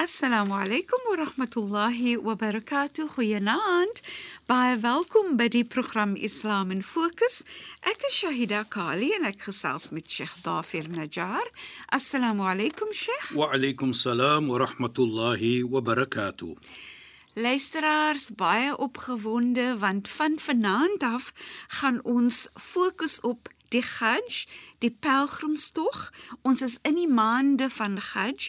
Assalamu alaykum wa rahmatullahi wa barakatuh. Goeienaand. Baie welkom by die program Islam in Fokus. Ek is Shahida Kali en ek gesels met Sheikh Dafir Najjar. Assalamu alaykum Sheikh. Wa alaykum salaam wa rahmatullahi wa barakatuh. Luisteraars, baie opgewonde want van vanaand af gaan ons fokus op die Hajj, die pelgrimstog. Ons is in die maande van Hajj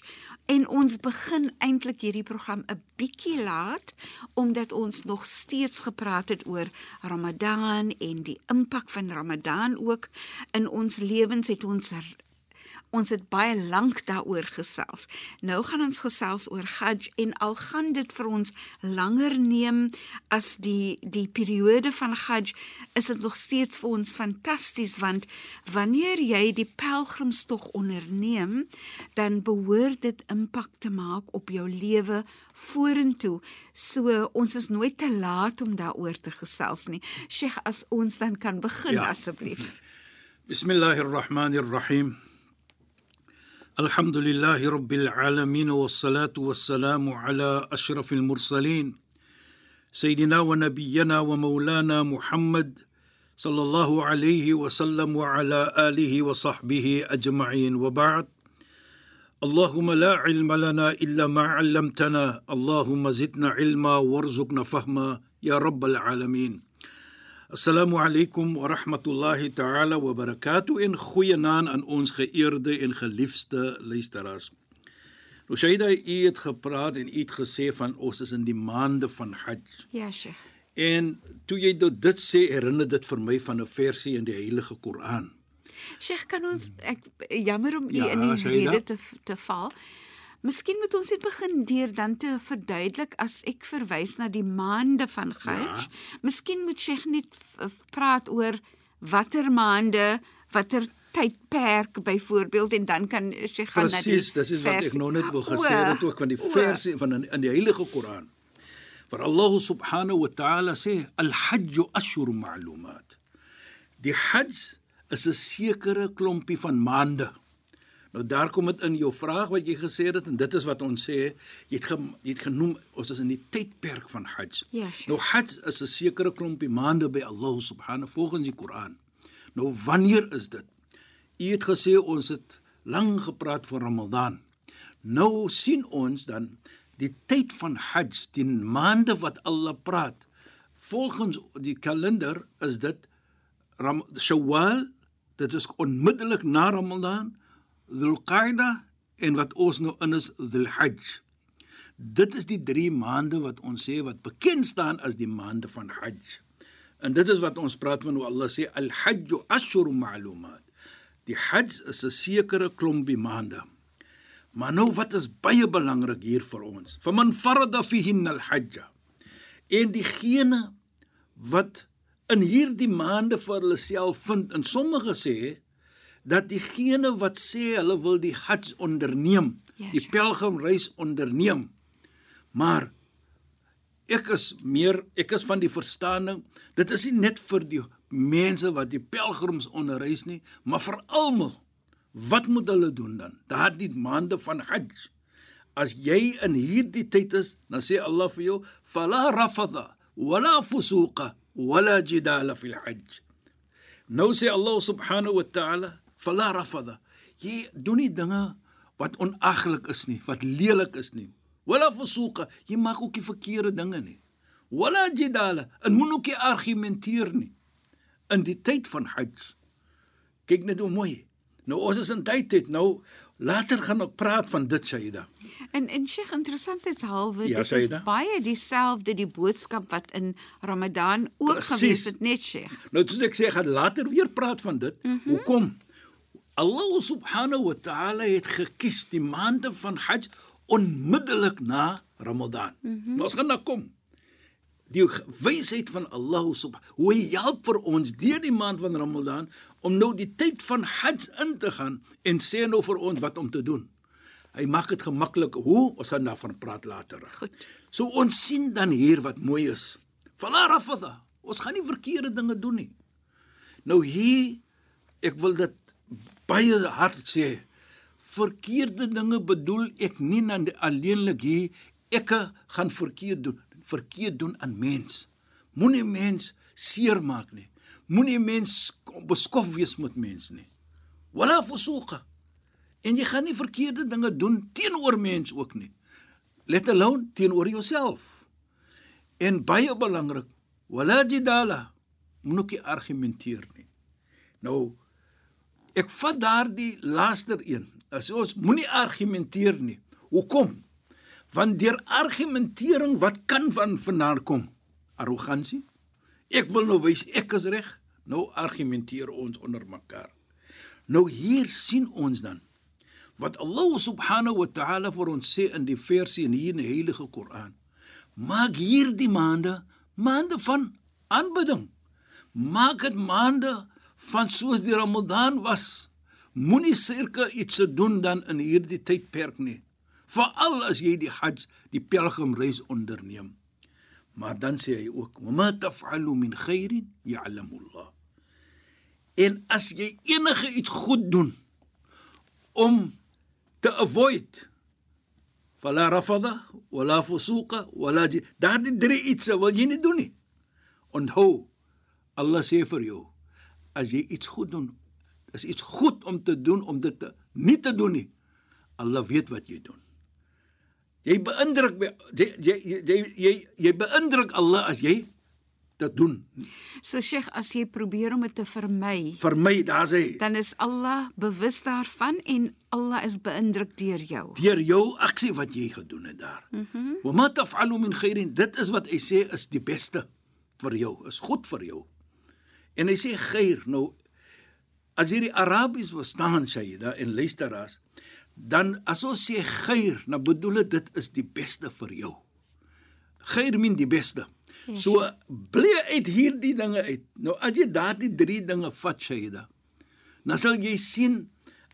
en ons begin eintlik hierdie program 'n bietjie laat omdat ons nog steeds gepraat het oor Ramadan en die impak van Ramadan ook. In ons lewens het ons Ons het baie lank daaroor gesels. Nou gaan ons gesels oor Hajj en al gaan dit vir ons langer neem as die die periode van Hajj, is dit nog steeds vir ons fantasties want wanneer jy die pelgrimstog onderneem, dan behoort dit impak te maak op jou lewe vorentoe. So ons is nooit te laat om daaroor te gesels nie. Sheikh, as ons dan kan begin ja. asseblief. Bismillahirrahmanirrahim. الحمد لله رب العالمين والصلاة والسلام على أشرف المرسلين سيدنا ونبينا ومولانا محمد صلى الله عليه وسلم وعلى آله وصحبه أجمعين وبعد اللهم لا علم لنا إلا ما علمتنا اللهم زدنا علما وارزقنا فهما يا رب العالمين Assalamu alaykum wa rahmatullahi ta'ala wa barakatuh en goeienaand aan ons geëerde en geliefde luisteraars. Nou Shaida, u het gepraat en u het gesê van ons is in die maande van Hajj. Ja, Sheikh. En toe jy dit sê, herinner dit vir my van 'n versie in die Heilige Koran. Sheikh, kan ons ek jammer om u ja, in die rede te te val. Miskien moet ons net begin deur dan te verduidelik as ek verwys na die maande van Hajj. Ja. Miskien moet Sheikh net praat oor watter maande, watter tydperk byvoorbeeld en dan kan Sheikh gaan na die Presies, dis is wat ek nog net wil gesê het ook van die versie van in, in die Heilige Koran. Vir Allah subhanahu wa ta'ala sê al-hajj ashhur ma'lumat. Die Hajj is 'n sekere klompie van maande. Nou daar kom dit in jou vraag wat jy gesê het en dit is wat ons sê, jy het, ge, jy het genoem ons is in die tydperk van Hajj. Ja, sure. Nou Hajj is 'n sekere klompie maande by Allah subhanahu volgens die Koran. Nou wanneer is dit? U het gesê ons het lank gepraat van Ramadan. Nou sien ons dan die tyd van Hajj, die maande wat Allah praat. Volgens die kalender is dit Ram Shawwal, dit is onmiddellik na Ramadan. Dhul-Qaida en wat ons nou in is Dhul-Hajj. Dit is die 3 maande wat ons sê wat bekend staan as die maande van Hajj. En dit is wat ons praat van hoe Allah sê al-Hajj ashhur ma'lumat. Die Hajj is 'n sekere klompie maande. Maar nou wat is baie belangrik hier vir ons? Faman farada fihin al-Hajj. En diegene wat in hierdie maande vir hulle self vind en sommige sê dat diegene wat sê hulle wil die Hajj onderneem, yes, die pelgrimreis onderneem. Maar ek is meer ek is van die verstaaning, dit is nie net vir die mense wat die pelgrims onderreis nie, maar vir almal. Wat moet hulle doen dan? Daardie maande van Hajj. As jy in hierdie tyd is, dan sê Allah vir jou, "Fala rafadha wala fusuqa wala jidala fil Hajj." Nou sê Allah subhanahu wa ta'ala, fala rafada. Jy doen nie dinge wat onaglik is nie, wat lelik is nie. Wala fusuqa, jy maak ook nie verkeerde dinge nie. Wala jidala, en moet ook nie argumenteer nie. In die tyd van Hajj. Kyk net hoe mooi. Nou ons is in tyd het nou Later gaan ek praat van dit Shaida. En en Sheikh interessantheidshalwe Ja, dit sê jy is baie dieselfde die boodskap wat in Ramadan ook Presies. gewees het net Sheikh. Nou soos ek sê, gaan later weer praat van dit. Mm -hmm. Hoekom? Allah subhanahu wa ta'ala het gekies die maande van Hajj onmiddellik na Ramadan. Mm -hmm. Ons gaan daar kom. Die wysheid van Allah subhanahu hoe hy help vir ons deur die maand van Ramadan om nou die tyd van Hajj in te gaan en sê nou vir ons wat om te doen. Hy maak dit gemaklik. Hoe? Ons gaan daarvan praat later. Goed. So ons sien dan hier wat mooi is. Fala rafadha. Ons gaan nie verkeerde dinge doen nie. Nou hier ek wil dit baie hard sê. Verkeerde dinge bedoel ek nie na alleenlik hier ek gaan verkeerd doen, verkeerd doen aan mens. Moenie mens seermaak nie. Moenie mens beskof wees met mens nie. Wala fusuqa. En jy gaan nie verkeerde dinge doen teenoor mens ook nie. Let alone teenoor jouself. En baie belangrik, wala jidala. Moenie argumenteer nie. Nou ek vat daardie laaste een. As ons moenie argumenteer nie. Hoekom? Want deur argumentering wat kan van vandaan kom? Arrogansie. Ek wil nou wys ek is reg. Nou argumenteer ons onder mekaar. Nou hier sien ons dan wat Allah subhanahu wa ta'ala vir ons sê in die versie in hier in die Heilige Koran. Maak hierdie maande maande van aanbidding. Maak dit maande van soos die Ramadan was. Moenie seker iets se doen dan in hierdie tydperk nie. Veral as jy die Hajj, die pelgrimreis onderneem. Maar dan sê hy ook: "Wa ma taf'alu min khairin ya'lamu Allah." En as jy enige iets goed doen om te avoid fala rafada wala fusuqa wala ji daardie drie iets wil jy nie doen nie. Onthou Allah sê vir jou as jy iets goed doen, is iets goed om te doen om dit te, nie te doen nie. Allah weet wat jy doen. Jy beïndruk jy jy jy jy, jy, beïndruk Allah as jy dit doen. So Sheikh, as jy probeer om dit te vermy, Vir my, daar's hy. dan is Allah bewus daarvan en Allah is beïndruk deur jou. deur jou aksie wat jy gedoen het daar. Mhm. Wa ma taf'alu min khairin, dit is wat hy sê is die beste vir jou, is goed vir jou. En hy sê khair, nou as jy die Arabies verstaan, Shaida en luisteraars, dan as ons sê khair, dan bedoel dit dit is die beste vir jou. Khair min die beste. Yes. So bly uit hierdie dinge uit. Nou as jy daardie drie dinge vat, Shaida, dan sal jy sien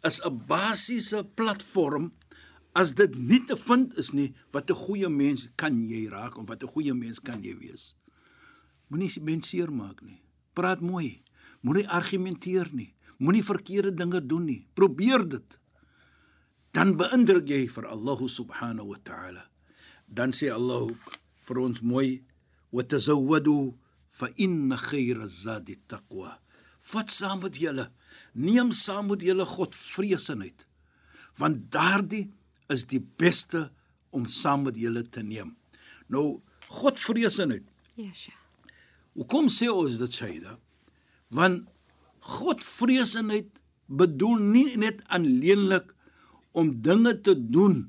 is 'n basiese platform as dit nie te vind is nie wat 'n goeie mens kan jy raak of wat 'n goeie mens kan jy wees. Moenie mense seermaak nie. Praat mooi. Moenie argumenteer nie. Moenie verkeerde dinge doen nie. Probeer dit. Dan beïndruk jy vir Allah subhanahu wa ta'ala. Dan sê Allah vir ons mooi wa tazawwadu fa inna khayra zadi taqwa. Vat saam met julle. Neem saam met julle Godvreesenheid. Want daardie is die beste om saam met julle te neem. Nou Godvreesenheid Ja, Sheikh. Hoekom sê ons dit Shaida? Want Godvreesenheid bedoel nie net alleenlik om dinge te doen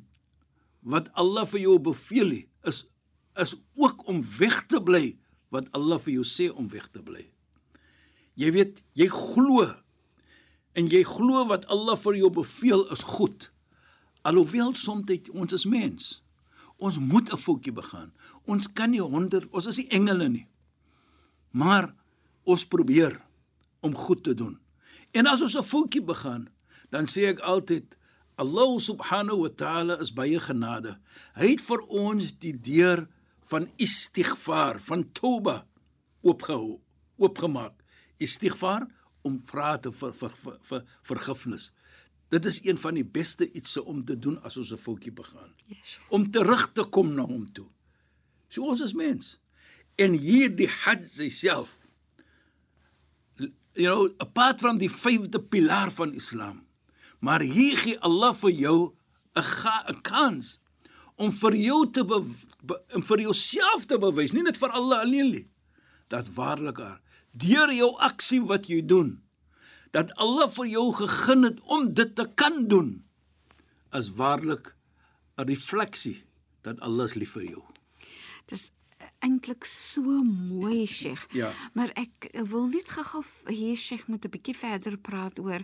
wat Allah vir jou beveel nie, is is ook om weg te bly wat Allah vir jou sê om weg te bly. Jy weet, jy glo en jy glo wat Allah vir jou beveel is goed. Alhoewel soms ons is mens. Ons moet 'n foutjie begaan. Ons kan nie 100, ons is nie engele nie. Maar ons probeer om goed te doen. En as ons 'n foutjie begaan, dan sê ek altyd Allah subhanahu wa ta'ala is baie genade. Hy het vir ons die deur van istighfar, van toba oopgehou, oopgemaak. Istighfar om vra te vir, vir, vir, vir vergifnis. Dit is een van die beste ietsie om te doen as ons 'n foutjie begaan. Ja, Sheikh. Om terug te kom na hom toe. So ons is mens. En hier die Hajj self. You know, apart from die vyfde pilaar van Islam. Maar hier gee Allah vir jou 'n kans om vir jou te be, be, om vir jouself te bewys, nie net vir Allah alleen nie. Dat waarlik waar deur jou aksie wat jy doen, dat Allah vir jou gegee het om dit te kan doen. is waarlik 'n refleksie dat Allah lief vir jou. Dis eintlik so mooi, Sheikh. Ja. Maar ek wil net gou-gou hier Sheikh moet 'n bietjie verder praat oor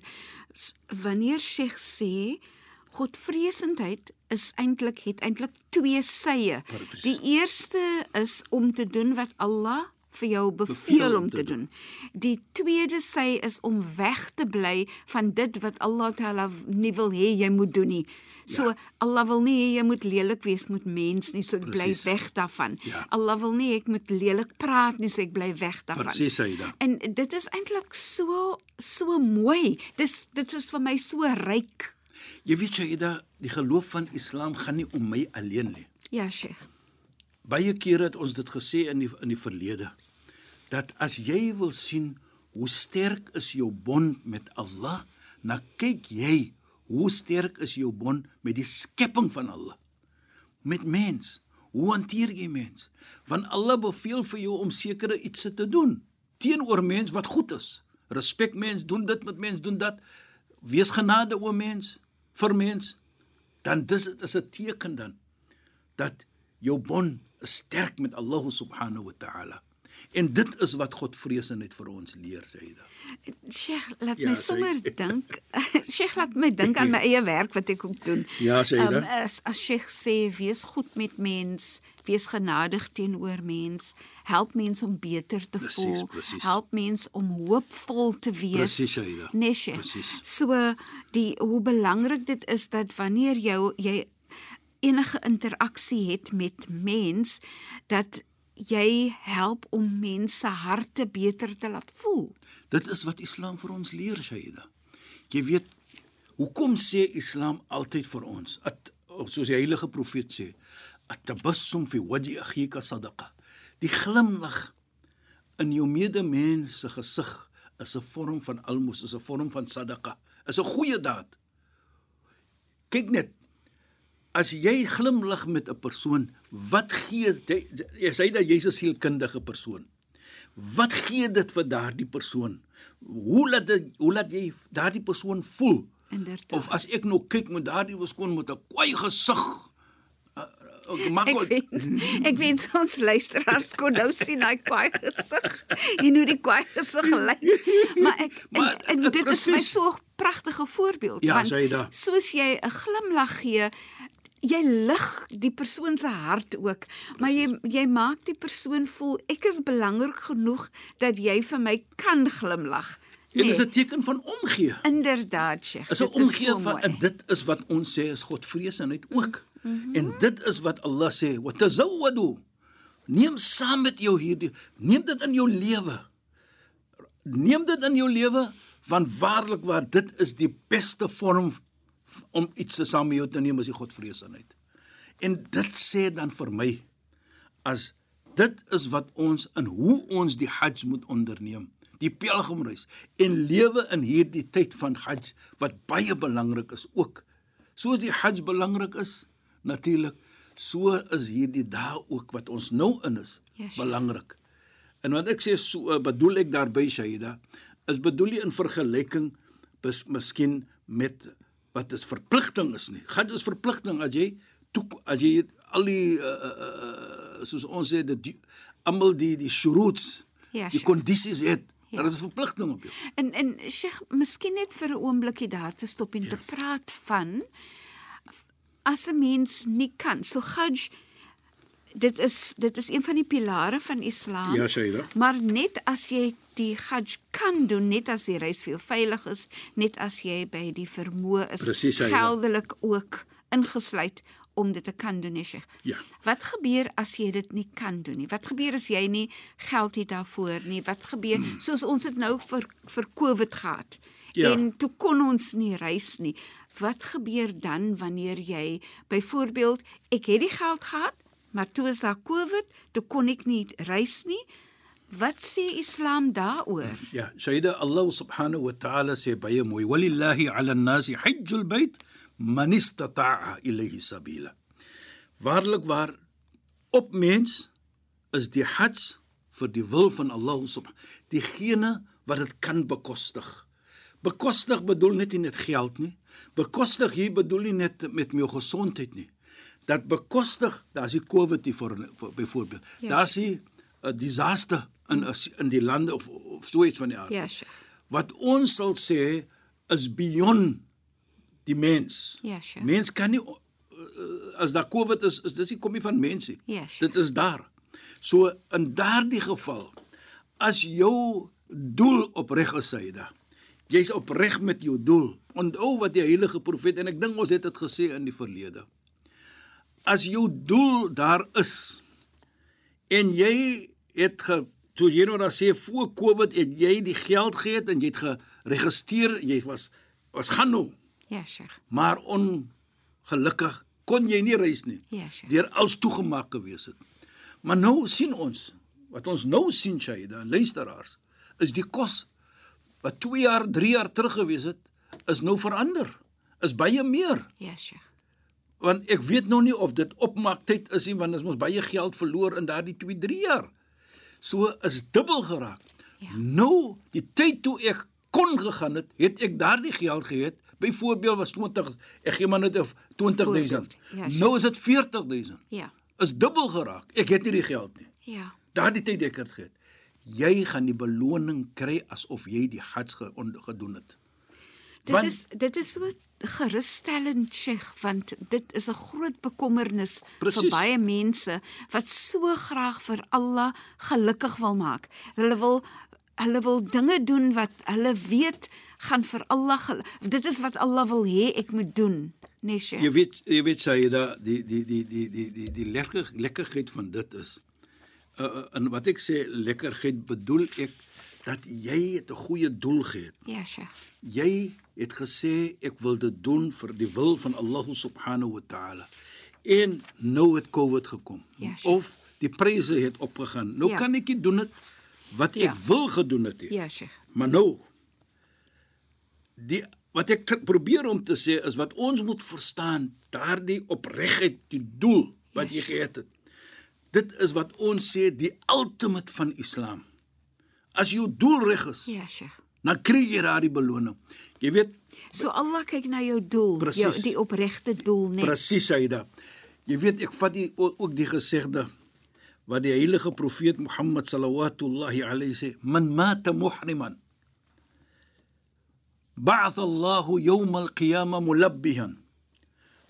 wanneer Sheikh sê Godvreesendheid is eintlik het eintlik twee sye. Die eerste is om te doen wat Allah vir jou beveel om te doen. Die tweede sy is om weg te bly van dit wat Allah Taala nie wil hê jy moet doen nie. So ja. Allah wil nie hê jy moet lelik wees met mens nie, so ek bly Presies. weg daarvan. Ja. Allah wil nie ek moet lelik praat nie, so ek bly weg daarvan. Presies, Saida. En dit is eintlik so so mooi. Dis dit is vir my so ryk. Jy weet Shaida, die geloof van Islam gaan nie om my alleen nie. Ja, Sheikh. Baie kere het ons dit gesê in die in die verlede dat as jy wil sien hoe sterk is jou bond met Allah, dan kyk jy hoe sterk is jou bond met die skepping van Allah. Met mens. Hoe hanteer jy mens? Want Allah beveel vir jou om sekere iets te doen teenoor mens wat goed is. Respek mens, doen dit met mens, doen dat. Wees genade o mens vir mens. Dan dis dit is 'n teken dan dat jou bond is sterk met Allah subhanahu wa ta'ala. En dit is wat Godvreesenheid vir ons leer, Saida. Sheikh, laat Ja, my sommer dink. Sheikh laat my dink aan my eie werk wat ek ook doen. Ja, Shaida. Um, as as Sheikh sê wees goed met mens, wees genadig teenoor mens, help mens om beter te Presies, voel, presies. help mens om hoopvol te wees. Presies, Shaida. Nee, Sheikh. So die hoe belangrik dit is dat wanneer jou jy enige interaksie het met mens dat jy help om mense harte beter te laat voel. Dit is wat Islam vir ons leer, Shaida. Jy weet, hoekom sê Islam altyd vir ons, at, soos die heilige profeet sê, at-tabassum fi wajhi akhika sadaqa. Die glimlag in jou medemens se gesig is 'n vorm van almos, is 'n vorm van sadaqa, is 'n goeie daad. Kyk net, as jy glimlag met 'n persoon, wat gee jy jy sê dat jy's 'n sielkundige persoon. Wat gee dit vir daardie persoon? Hoe laat dit hoe laat jy daardie persoon voel? Inderdaad. Of as ek nou kyk met daardie persoon met 'n kwaai gesig. Uh, uh, maak Ek weet ek weet ons luisteraars kon nou sien hy kwaai gesig. En hoe die kwaai gesig lyk. Maar ek Maar, en, en dit is my so 'n pragtige voorbeeld Ja, want soos jy 'n glimlag gee Jy lig die persoon se hart ook, maar jy jy maak die persoon voel ek is belangrik genoeg dat jy vir my kan glimlag. En dis 'n teken van omgee. inderdaad, Sheikh. is 'n omgee van mooi. en dit is wat ons sê is Godvreesenheid ook. Mm -hmm. En dit is wat Allah sê, "Wa tazawwadu." Neem saam met jou hierdie neem dit in jou lewe. Neem dit in jou lewe want waarlik waar dit is die beste vorm om iets te saam met jou te neem is die Godvreesenheid. En dit sê dan vir my as dit is wat ons in hoe ons die Hajj moet onderneem, die pelgrimreis en lewe in hierdie tyd van Hajj wat baie belangrik is ook. Soos die Hajj belangrik is, natuurlik, so is hierdie dae ook wat ons nou in is, Ja, Sheikh. belangrik. En wat ek sê so uh, bedoel ek daarby Shaida, is bedoel nie in vergelyking bes, miskien met wat is verpligting is nie. Hajj is verpligting as jy toe as jy al die uh, uh, soos ons sê dit almal die die shuruts, Ja, die kondisies het. Ja. Daar is 'n verpligting op jou. En en Sheikh, miskien net vir 'n oombliekie daar te stop en ja. te praat van as 'n mens nie kan. So Hajj dit is dit is een van die pilare van Islam. Ja, Shaida. Maar net as jy die Hajj kan doen, net as die reis vir jou veilig is, net as jy by die vermoë is, Presies, Shaida. geldelik ook ingesluit om dit te kan doen, Sheikh. Ja. Wat gebeur as jy dit nie kan doen nie? Wat gebeur as jy nie geld het daarvoor nie? Wat gebeur soos ons dit nou vir vir Covid gehad? Ja. En toe kon ons nie reis nie. Wat gebeur dan wanneer jy byvoorbeeld ek het die geld gehad, maar toe is daar Covid, toe kon ek nie reis nie. Wat sê Islam daaroor? Ja, Shaida Allah subhanahu wa ta'ala sê baie mooi, "Walillahi 'ala an-nasi hajjul bayt man istata'a ilayhi sabila." Waarlik waar op mens is die hajj vir die wil van Allah subhanahu diegene wat dit kan bekostig. Bekostig bedoel net nie net geld nie. Bekostig hier bedoel nie net met my gesondheid nie. Dat bekostig, daar's die COVID hier vir, vir byvoorbeeld. Ja. Daar's die 'n disaster in in die lande of of so iets van die aard. Ja, Sheikh. Wat ons sal sê is beyond die mens. Ja, Sheikh. Mens kan nie uh, as daar COVID is, is dis nie kom nie van mense. Ja, Sheikh. Dit is daar. So in daardie geval as jou doel opreg is, Saida. Jy's opreg met jou doel. Onthou wat die heilige profeet en ek dink ons het dit gesê in die verlede. As jou doel daar is en jy het ge so jy nou dan sê voor Covid het jy die geld gehad en jy het geregistreer, jy was was gaan nou, Ja, Sheikh. maar ongelukkig kon jy nie reis nie. Ja, Sheikh. Deur alles toegemaak gewees het. Maar nou sien ons wat ons nou sien Shaida en luisteraars is die kos wat 2 jaar, 3 jaar terug gewees het is nou verander. Is baie meer Ja, Sheikh. Want ek weet nou nie of dit opmaak tyd is nie want ons mos baie geld verloor in daardie 2 3 jaar. So is dubbel geraak. Ja. Nou die tyd toe ek kon gegaan het, het ek daardie geld gehad. Byvoorbeeld was 20 ek gee maar net of 20000. Ja, sure. nou is dit 40000. Ja. Is dubbel geraak. Ek het nie die geld nie. Ja. Daardie tyd ek het gehad. Jy gaan die beloning kry asof jy die hajj ge gedoen het. Dit Want- is dit is so gerusstellend Sheikh want dit is 'n groot bekommernis Precies. vir baie mense wat so graag vir Allah gelukkig wil maak. Hulle wil hulle wil dinge doen wat hulle weet gaan vir Allah dit is wat Allah wil hê ek moet doen. Nee Sheikh. Jy weet jy weet sê da die die die die die die die lekker lekkerheid van dit is uh, uh, en wat ek sê lekkerheid bedoel ek dat jy het 'n goeie doel gehad. Ja Sheikh. Jy het gesê ek wil dit doen vir die wil van Allah subhanahu wa ta'ala. En nou het COVID gekom. Ja, Sheikh. of die pryse het opgegaan. Nou Ja. kan ek nie doen dit wat ek Ja. wil gedoen het nie. Ja Sheikh. Maar nou die wat ek probeer om te sê is wat ons moet verstaan, daardie opregheid, die doel wat jy gehad het. Dit is wat ons sê die ultimate van Islam. As jou doel reg is, Ja Sheikh. dan kry jy daardie beloning. Jy weet So Allah kyk na jou doel, jou Precies. die opregte doel net. presies Saida. Jy weet ek vat die, ook die gesegde wat die heilige profeet Mohammed sallallahu alayhi sê, "Man mata muhriman ba'ath Allah yawm al-qiyamah mulabbihan."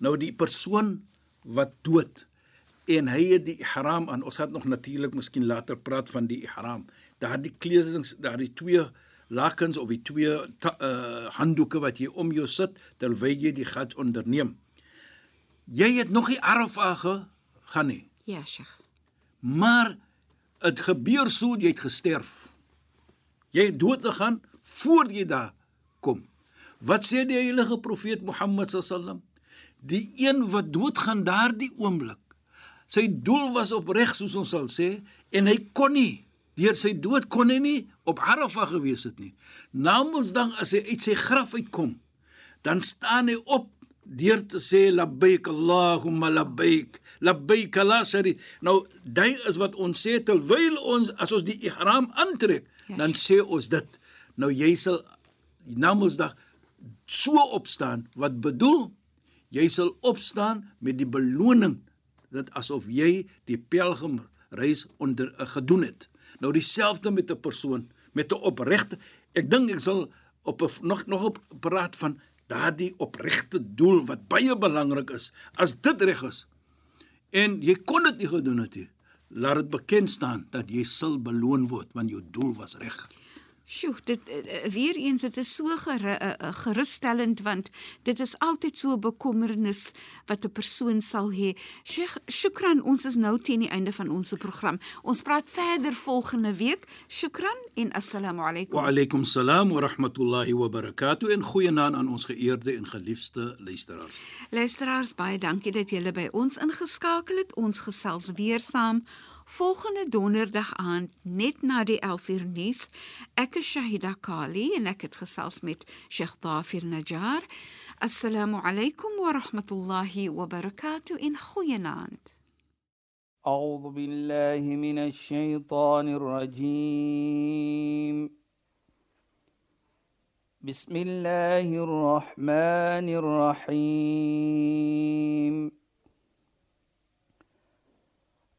Nou die persoon wat dood en hy het die ihram aan. Ons gaan nog natuurlik miskien later praat van die ihram. Daardie kledings, daardie twee lakens of die twee ta, uh, handdoeke wat jy om jou sit terwyl jy die hajj onderneem. Jy het nog nie Arafah gegaan nie, Ja Sheikh. maar dit gebeur so jy het gesterf. Jy het dood gegaan voor jy daar kom. Wat sê die heilige profeet Mohammed sallam? Die een wat doodgaan daardie oomblik. Sy doel was opreg soos ons sal sê en hy kon nie deur sy dood kon hy nie op Arafah gewees het nie. Namedsdag as hy uit sy graf uitkom, dan staan hy op deur te sê labbaik Allahumma labbaik labbaik la sharik. Nou dit is wat ons sê terwyl ons as ons die ihram aantrek, Ja, dan sê ons dit. Nou jy sal namedsdag so opstaan wat bedoel jy sal opstaan met die beloning dat asof jy die pelgrimreis onder uh, gedoen het. Nou dieselfde met 'n persoon met 'n opregte ek dink ek sal op 'n nog nog op praat van daardie opregte doel wat baie belangrik is. As dit reg is en jy kon dit nie gedoen het nie, laat dit bekend staan dat jy sal beloon word want jou doel was reg. Sjoe, dit uh, weer eens dit is so geru, uh, gerusstellend want dit is altyd so 'n bekommernis wat 'n persoon sal hê. Sheikh, shukran, ons is nou teen die einde van ons program. Ons praat verder volgende week. Shukran en assalamu alaykum. Wa alaykum salaam wa rahmatullahi wa barakatuh en goeienaand aan ons geëerde en geliefde luisteraars. Luisteraars, baie dankie dat julle by ons ingeskakel het. Ons gesels weer saam volgende donderdag aand net na die 11uur nuus. Ek is Shahida Kali en ek het gesels met Sheikh Dafir Najjar. Assalamu alaykum wa rahmatullahi wa barakatuh in goeienaand. أعوذ بالله من الشيطان الرجيم بسم الله الرحمن الرحيم